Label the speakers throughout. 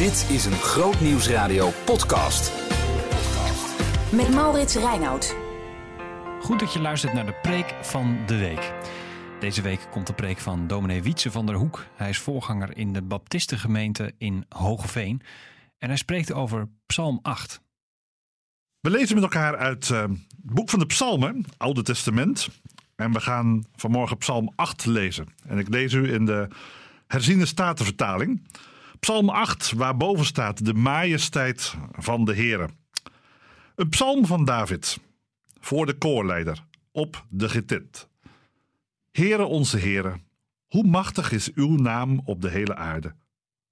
Speaker 1: Dit is een Groot Nieuwsradio podcast.
Speaker 2: Met Maurits Reinoud.
Speaker 3: Goed dat je luistert naar de preek van de week. Deze week komt de preek van dominee Wietse van der Hoek. Hij is voorganger in de Baptistengemeente in Hogeveen. En hij spreekt over Psalm 8.
Speaker 4: We lezen met elkaar uit eh, het boek van de Psalmen, Oude Testament. En we gaan vanmorgen Psalm 8 lezen. En ik lees u in de herziene statenvertaling. Psalm 8, waarboven staat de majesteit van de Here. Een psalm van David, voor de koorleider, op de getit. Heere onze Heere, hoe machtig is uw naam op de hele aarde.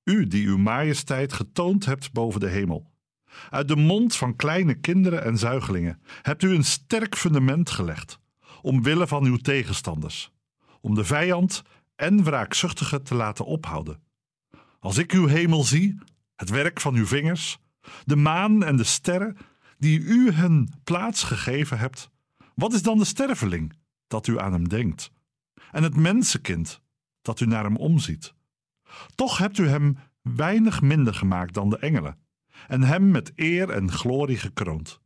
Speaker 4: U die uw majesteit getoond hebt boven de hemel. Uit de mond van kleine kinderen en zuigelingen hebt u een sterk fundament gelegd, omwille van uw tegenstanders, om de vijand en wraakzuchtige te laten ophouden. Als ik uw hemel zie, het werk van uw vingers, de maan en de sterren die u hen plaats gegeven hebt, wat is dan de sterveling dat u aan hem denkt? En het mensenkind dat u naar hem omziet? Toch hebt u hem weinig minder gemaakt dan de engelen en hem met eer en glorie gekroond.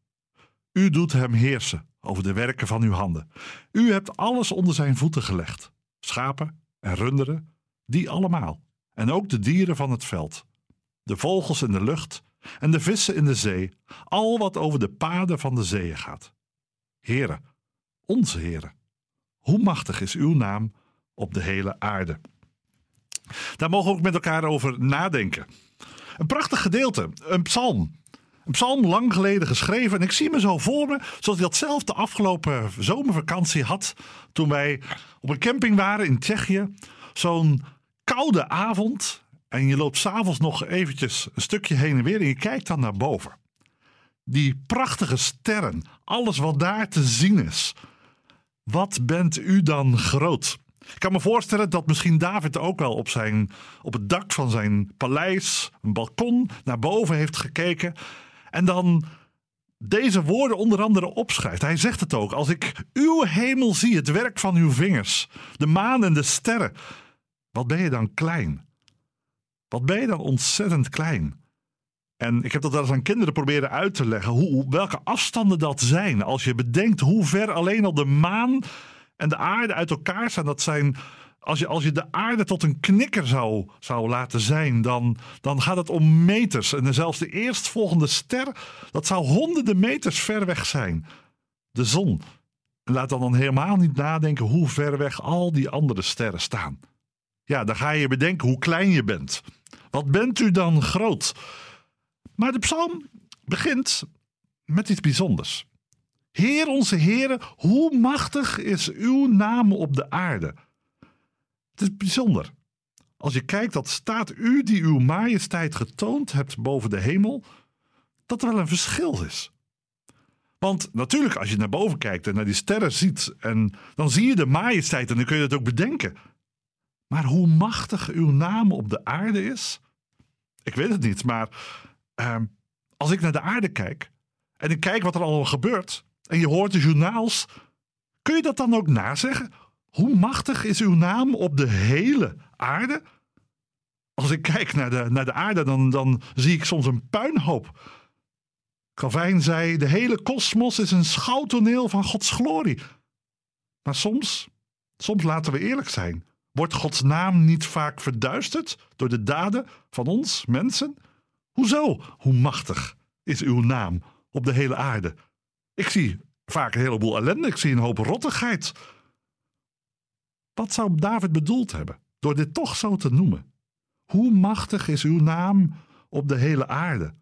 Speaker 4: U doet hem heersen over de werken van uw handen. U hebt alles onder zijn voeten gelegd: schapen en runderen, die allemaal. En ook de dieren van het veld, de vogels in de lucht en de vissen in de zee, al wat over de paden van de zeeën gaat. Here, onze Here, hoe machtig is uw naam op de hele aarde. Daar mogen we ook met elkaar over nadenken. Een prachtig gedeelte, een psalm. Een psalm lang geleden geschreven. En ik zie me zo voor me, zoals ik dat zelf de afgelopen zomervakantie had. Toen wij op een camping waren in Tsjechië. Zo'n koude avond. En je loopt s'avonds nog eventjes een stukje heen en weer. En je kijkt dan naar boven. Die prachtige sterren. Alles wat daar te zien is. Wat bent u dan groot? Ik kan me voorstellen dat misschien David ook wel op, zijn, op het dak van zijn paleis, een balkon, naar boven heeft gekeken. En dan deze woorden onder andere opschrijft. Hij zegt het ook. Als ik uw hemel zie, het werk van uw vingers, de maan en de sterren. Wat ben je dan klein? Wat ben je dan ontzettend klein? En ik heb dat wel eens aan kinderen proberen uit te leggen. Hoe, welke afstanden dat zijn. Als je bedenkt hoe ver alleen al de maan en de aarde uit elkaar zijn. Dat zijn als je, als je de aarde tot een knikker zou, zou laten zijn, dan, dan gaat het om meters. En zelfs de eerstvolgende ster, dat zou honderden meters ver weg zijn. De zon. Laat dan, dan helemaal niet nadenken hoe ver weg al die andere sterren staan. Ja, dan ga je bedenken hoe klein je bent. Wat bent u dan groot? Maar de psalm begint met iets bijzonders. Heer onze Heere, hoe machtig is uw naam op de aarde? Het is bijzonder. Als je kijkt dat staat u die uw majesteit getoond hebt boven de hemel, dat er wel een verschil is. Want natuurlijk, als je naar boven kijkt en naar die sterren ziet, en dan zie je de majesteit en dan kun je het ook bedenken. Maar hoe machtig uw naam op de aarde is, ik weet het niet, maar uh, als ik naar de aarde kijk en ik kijk wat er allemaal gebeurt en je hoort de journaals, kun je dat dan ook nazeggen? Hoe machtig is uw naam op de hele aarde? Als ik kijk naar de, naar de aarde, dan, dan zie ik soms een puinhoop. Calvijn zei: De hele kosmos is een schouwtoneel van Gods glorie. Maar soms, soms laten we eerlijk zijn, wordt Gods naam niet vaak verduisterd door de daden van ons, mensen? Hoezo? Hoe machtig is uw naam op de hele aarde? Ik zie vaak een heleboel ellende, ik zie een hoop rottigheid. Wat zou David bedoeld hebben door dit toch zo te noemen? Hoe machtig is uw naam op de hele aarde?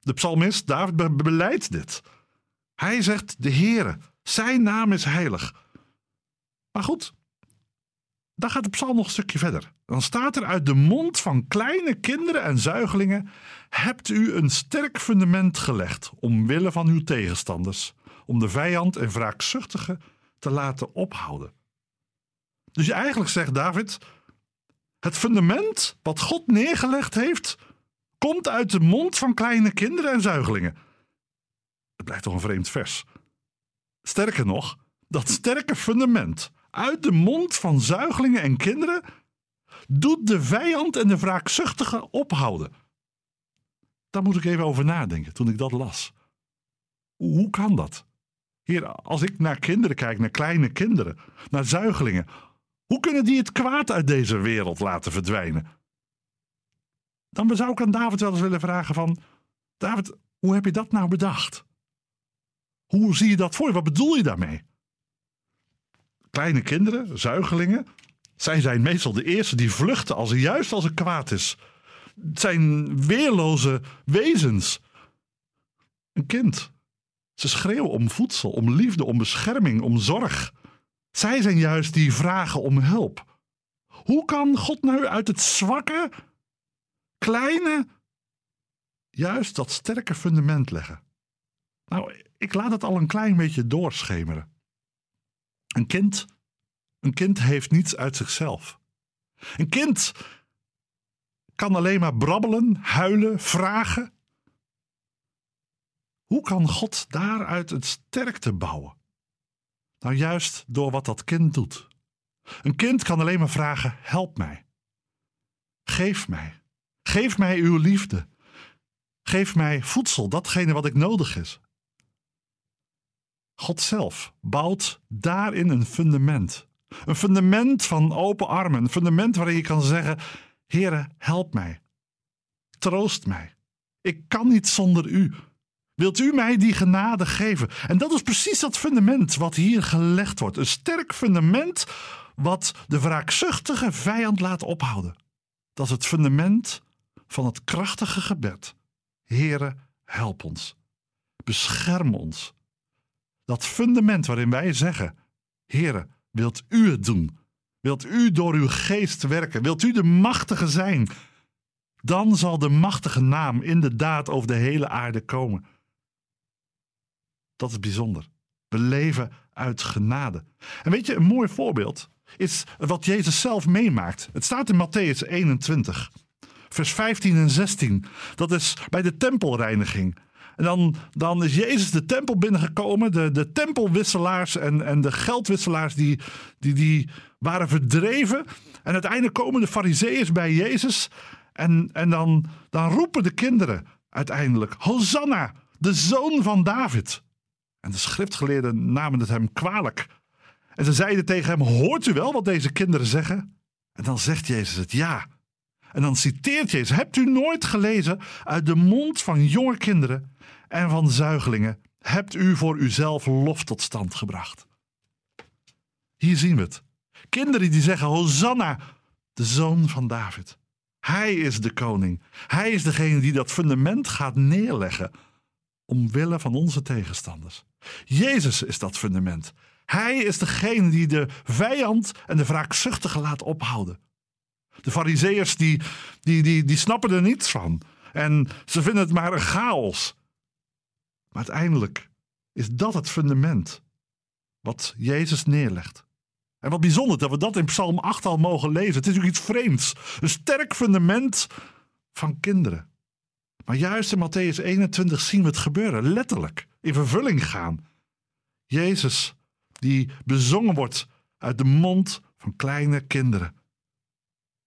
Speaker 4: De psalmist David beleidt dit. Hij zegt: De Heere, zijn naam is heilig. Maar goed, dan gaat de psalm nog een stukje verder. Dan staat er uit de mond van kleine kinderen en zuigelingen: Hebt u een sterk fundament gelegd omwille van uw tegenstanders, om de vijand en wraakzuchtige te laten ophouden. Dus eigenlijk zegt David: Het fundament wat God neergelegd heeft, komt uit de mond van kleine kinderen en zuigelingen. Het blijft toch een vreemd vers. Sterker nog, dat sterke fundament uit de mond van zuigelingen en kinderen doet de vijand en de wraakzuchtige ophouden. Daar moet ik even over nadenken toen ik dat las. Hoe, kan dat? Heer, als ik naar kinderen kijk, naar kleine kinderen, naar zuigelingen, hoe kunnen die het kwaad uit deze wereld laten verdwijnen? Dan zou ik aan David wel eens willen vragen van, David, hoe heb je dat nou bedacht? Hoe zie je dat voor je? Wat bedoel je daarmee? Kleine kinderen, zuigelingen, zij zijn meestal de eerste die vluchten als er juist als er kwaad is. Het zijn weerloze wezens. Een kind. Ze schreeuwen om voedsel, om liefde, om bescherming, om zorg. Zij zijn juist die vragen om hulp. Hoe kan God nou uit het zwakke, kleine, juist dat sterke fundament leggen? Nou, ik laat het al een klein beetje doorschemeren. Een kind, een kind heeft niets uit zichzelf. Een kind kan alleen maar brabbelen, huilen, vragen. Hoe kan God daaruit het sterkte bouwen? Nou, juist door wat dat kind doet. Een kind kan alleen maar vragen: help mij. Geef mij. Geef mij uw liefde. Geef mij voedsel, datgene wat ik nodig is. God zelf bouwt daarin een fundament. Een fundament van open armen. Een fundament waarin je kan zeggen: Heere, help mij. Troost mij. Ik kan niet zonder u. Wilt u mij die genade geven? En dat is precies dat fundament wat hier gelegd wordt. Een sterk fundament wat de wraakzuchtige vijand laat ophouden. Dat is het fundament van het krachtige gebed. Heere, help ons. Bescherm ons. Dat fundament waarin wij zeggen: Heere, wilt u het doen? Wilt u door uw geest werken? Wilt u de machtige zijn? Dan zal de machtige naam inderdaad over de hele aarde komen. Dat is bijzonder. We leven uit genade. En weet je, een mooi voorbeeld is wat Jezus zelf meemaakt. Het staat in Matthäus 21, vers 15 en 16. Dat is bij de tempelreiniging. En dan, dan is Jezus de tempel binnengekomen. De, de tempelwisselaars en, en de geldwisselaars die, die, die waren verdreven. En uiteindelijk komen de fariseeërs bij Jezus. En, en dan, dan roepen de kinderen uiteindelijk: Hosanna, de zoon van David. En de schriftgeleerden namen het hem kwalijk. En ze zeiden tegen hem: Hoort u wel wat deze kinderen zeggen? En dan zegt Jezus het ja. En dan citeert Jezus: Hebt u nooit gelezen uit de mond van jonge kinderen en van zuigelingen? Hebt u voor uzelf lof tot stand gebracht? Hier zien we het. Kinderen die zeggen: Hosanna, de zoon van David. Hij is de koning. Hij is degene die dat fundament gaat neerleggen. Omwille van onze tegenstanders. Jezus is dat fundament. Hij is degene die de vijand en de wraakzuchtige laat ophouden. De fariseërs die, die, die, die snappen er niets van. En ze vinden het maar een chaos. Maar uiteindelijk is dat het fundament wat Jezus neerlegt. En wat bijzonder dat we dat in Psalm 8 al mogen lezen. Het is natuurlijk iets vreemds. Een sterk fundament van kinderen. Maar juist in Matthäus 21 zien we het gebeuren, letterlijk, in vervulling gaan. Jezus, die bezongen wordt uit de mond van kleine kinderen.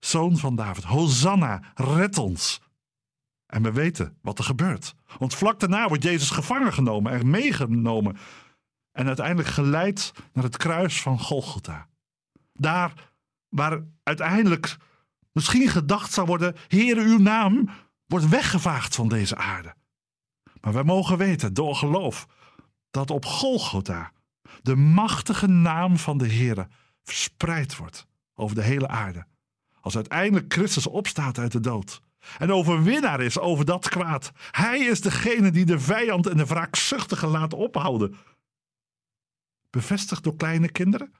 Speaker 4: Zoon van David, Hosanna, red ons. En we weten wat er gebeurt. Want vlak daarna wordt Jezus gevangen genomen en meegenomen. En uiteindelijk geleid naar het kruis van Golgotha. Daar waar uiteindelijk misschien gedacht zou worden: Heer, uw naam wordt weggevaagd van deze aarde. Maar wij mogen weten, door geloof, dat op Golgotha de machtige naam van de Heer verspreid wordt over de hele aarde. Als uiteindelijk Christus opstaat uit de dood en overwinnaar is over dat kwaad. Hij is degene die de vijand en de wraakzuchtige laat ophouden. Bevestigd door kleine kinderen?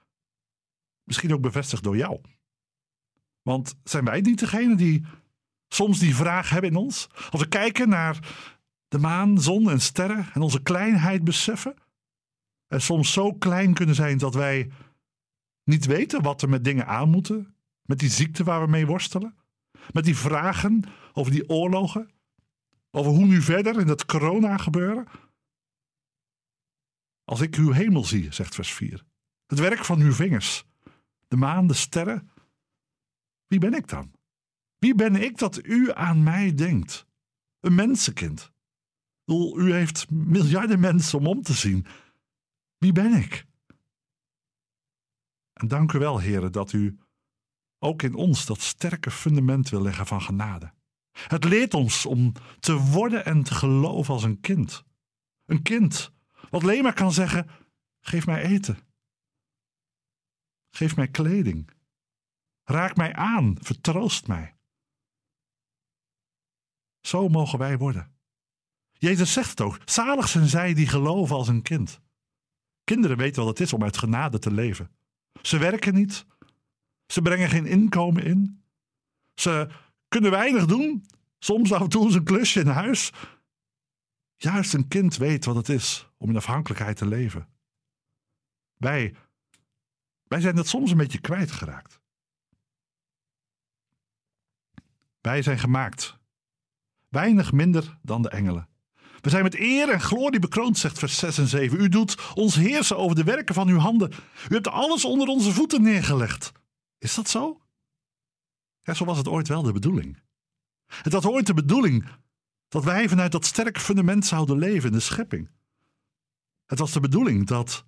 Speaker 4: Misschien ook bevestigd door jou. Want zijn wij niet degene die soms die vraag hebben in ons? Als we kijken naar de maan, zon en sterren en onze kleinheid beseffen. En soms zo klein kunnen zijn dat wij niet weten wat we met dingen aan moeten. Met die ziekte waar we mee worstelen. Met die vragen over die oorlogen. Over hoe nu verder in dat corona gebeuren. Als ik uw hemel zie, zegt vers 4. Het werk van uw vingers. De maan, de sterren. Wie ben ik dan? Wie ben ik dat u aan mij denkt? Een mensenkind. U heeft miljarden mensen om om te zien. Wie ben ik? En dank u wel, heren, dat u ook in ons dat sterke fundament wil leggen van genade. Het leert ons om te worden en te geloven als een kind. Een kind wat alleen maar kan zeggen: geef mij eten. Geef mij kleding. Raak mij aan, vertroost mij. Zo mogen wij worden. Jezus zegt het ook: zalig zijn zij die geloven als een kind. Kinderen weten wat het is om uit genade te leven. Ze werken niet. Ze brengen geen inkomen in. Ze kunnen weinig doen. Soms af en toe een klusje in huis. Juist een kind weet wat het is om in afhankelijkheid te leven. Wij, wij zijn dat soms een beetje kwijtgeraakt. Wij zijn gemaakt. Weinig minder dan de engelen. We zijn met eer en glorie bekroond, zegt vers 6 en 7. U doet ons heersen over de werken van uw handen. U hebt alles onder onze voeten neergelegd. Is dat zo? Ja, zo was het ooit wel de bedoeling. Het was ooit de bedoeling dat wij vanuit dat sterke fundament zouden leven in de schepping. Het was de bedoeling dat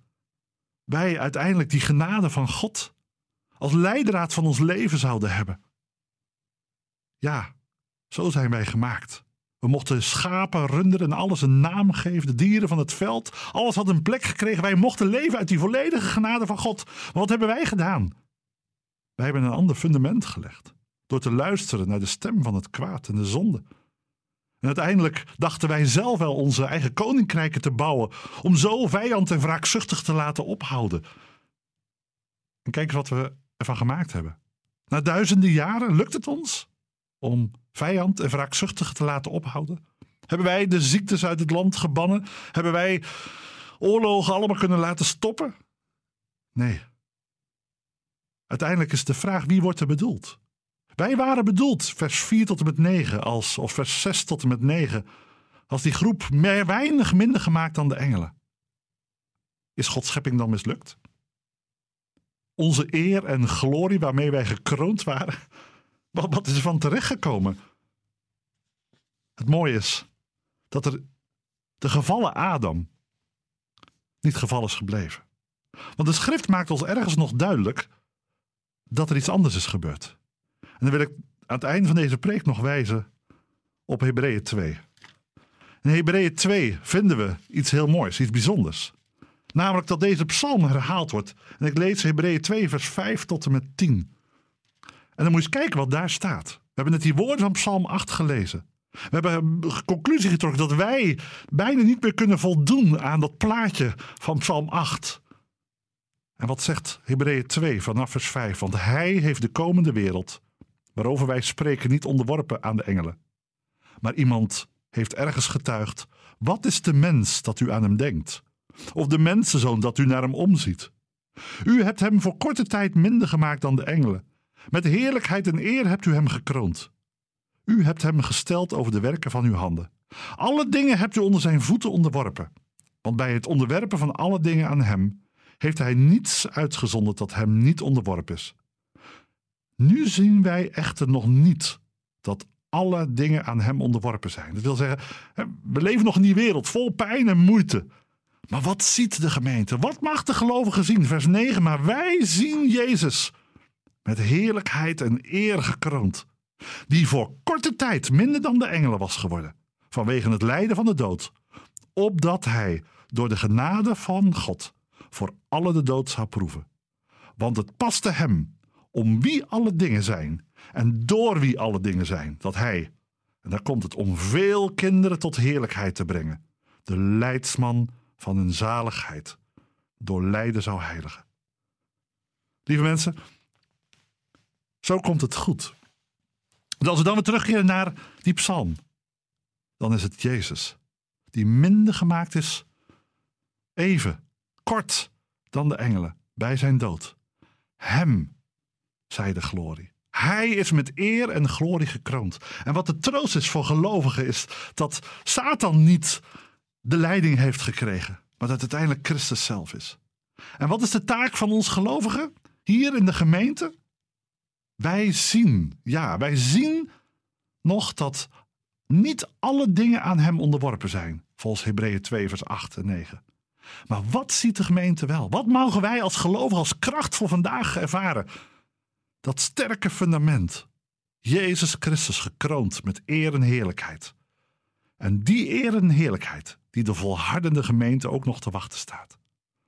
Speaker 4: wij uiteindelijk die genade van God als leidraad van ons leven zouden hebben. Ja, zo zijn wij gemaakt. We mochten schapen, runderen en alles een naam geven, de dieren van het veld. Alles had een plek gekregen. Wij mochten leven uit die volledige genade van God. Maar wat hebben wij gedaan? Wij hebben een ander fundament gelegd. Door te luisteren naar de stem van het kwaad en de zonde. En uiteindelijk dachten wij zelf wel onze eigen koninkrijken te bouwen. Om zo vijand en wraakzuchtig te laten ophouden. En kijk eens wat we ervan gemaakt hebben. Na duizenden jaren lukt het ons om vijand en wraakzuchtig te laten ophouden? Hebben wij de ziektes uit het land gebannen? Hebben wij oorlogen allemaal kunnen laten stoppen? Nee. Uiteindelijk is de vraag wie wordt er bedoeld? Wij waren bedoeld, vers 4 tot en met 9, als, of vers 6 tot en met 9, als die groep meer, weinig minder gemaakt dan de engelen. Is Gods schepping dan mislukt? Onze eer en glorie waarmee wij gekroond waren, wat, wat is er van terechtgekomen? Het mooie is dat er de gevallen Adam niet geval is gebleven. Want de schrift maakt ons ergens nog duidelijk dat er iets anders is gebeurd. En dan wil ik aan het einde van deze preek nog wijzen op Hebreeën 2. In Hebreeën 2 vinden we iets heel moois, iets bijzonders. Namelijk dat deze psalm herhaald wordt. En ik lees Hebreeën 2, vers 5 tot en met 10. En dan moet je eens kijken wat daar staat. We hebben net die woorden van Psalm 8 gelezen. We hebben een conclusie getrokken dat wij bijna niet meer kunnen voldoen aan dat plaatje van Psalm 8. En wat zegt Hebreeën 2 vanaf vers 5? Want hij heeft de komende wereld, waarover wij spreken, niet onderworpen aan de engelen. Maar iemand heeft ergens getuigd: Wat is de mens dat u aan hem denkt? Of de mensenzoon dat u naar hem omziet? U hebt hem voor korte tijd minder gemaakt dan de engelen. Met heerlijkheid en eer hebt u hem gekroond. U hebt hem gesteld over de werken van uw handen. Alle dingen hebt u onder zijn voeten onderworpen. Want bij het onderwerpen van alle dingen aan hem heeft hij niets uitgezonderd dat hem niet onderworpen is. Nu zien wij echter nog niet dat alle dingen aan hem onderworpen zijn. Dat wil zeggen, we leven nog in die wereld vol pijn en moeite. Maar wat ziet de gemeente? Wat mag de gelovigen zien? Vers 9. Maar wij zien Jezus met heerlijkheid en eer gekroond, die voor korte tijd minder dan de engelen was geworden, vanwege het lijden van de dood, opdat hij door de genade van God voor alle de dood zou proeven. Want het paste hem, om wie alle dingen zijn en door wie alle dingen zijn, dat hij, en daar komt het om veel kinderen tot heerlijkheid te brengen, de leidsman van hun zaligheid, door lijden zou heiligen. Lieve mensen, zo komt het goed. En als we dan weer terugkeren naar die psalm, dan is het Jezus, die minder gemaakt is, even, kort dan de engelen, bij zijn dood. Hem zij de glorie. Hij is met eer en glorie gekroond. En wat de troost is voor gelovigen is dat Satan niet de leiding heeft gekregen, maar dat het uiteindelijk Christus zelf is. En wat is de taak van ons gelovigen hier in de gemeente? Wij zien, ja, wij zien nog dat niet alle dingen aan hem onderworpen zijn, volgens Hebreeën 2, vers 8 en 9. Maar wat ziet de gemeente wel? Wat mogen wij als gelovigen als kracht voor vandaag ervaren? Dat sterke fundament. Jezus Christus gekroond met eer en heerlijkheid. En die eer en heerlijkheid die de volhardende gemeente ook nog te wachten staat.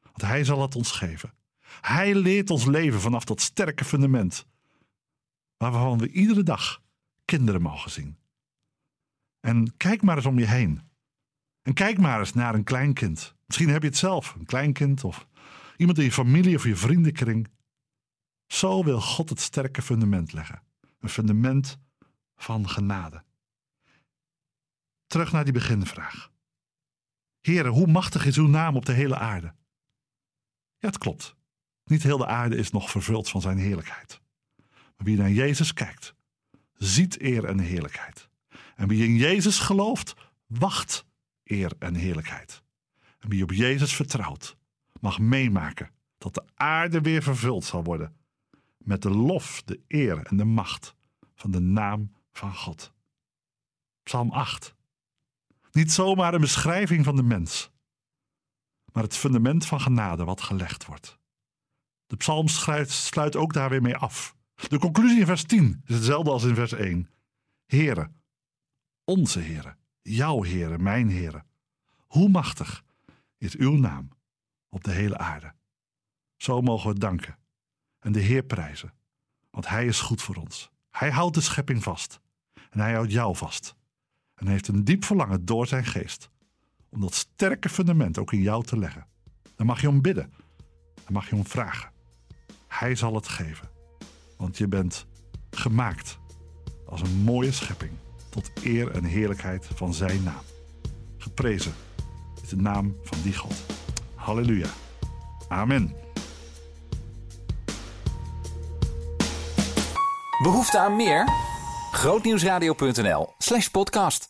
Speaker 4: Want hij zal het ons geven. Hij leert ons leven vanaf dat sterke fundament. Waarvan we iedere dag kinderen mogen zien. En kijk maar eens om je heen. En kijk maar eens naar een kleinkind. Misschien heb je het zelf, een kleinkind of iemand in je familie of je vriendenkring. Zo wil God het sterke fundament leggen. Een fundament van genade. Terug naar die beginvraag. Heren, hoe machtig is uw naam op de hele aarde? Ja, het klopt. Niet heel de aarde is nog vervuld van zijn heerlijkheid. Maar wie naar Jezus kijkt, ziet eer en heerlijkheid. En wie in Jezus gelooft, wacht eer en heerlijkheid. En wie op Jezus vertrouwt, mag meemaken dat de aarde weer vervuld zal worden met de lof, de eer en de macht van de naam van God. Psalm 8. Niet zomaar een beschrijving van de mens, maar het fundament van genade wat gelegd wordt. De psalm sluit ook daar weer mee af. De conclusie in vers 10 is hetzelfde als in vers 1. Heren, onze Heren, jouw Heren, mijn Heren. Hoe machtig is uw naam op de hele aarde. Zo mogen we danken en de Heer prijzen, want Hij is goed voor ons. Hij houdt de schepping vast en Hij houdt jou vast. En heeft een diep verlangen door zijn geest om dat sterke fundament ook in jou te leggen. Dan mag je om bidden, dan mag je om vragen. Hij zal het geven, want je bent gemaakt als een mooie schepping tot eer en heerlijkheid van zijn naam. Geprezen is de naam van die God. Halleluja. Amen.
Speaker 1: Behoefte aan meer? Grootnieuwsradio.nl slash podcast.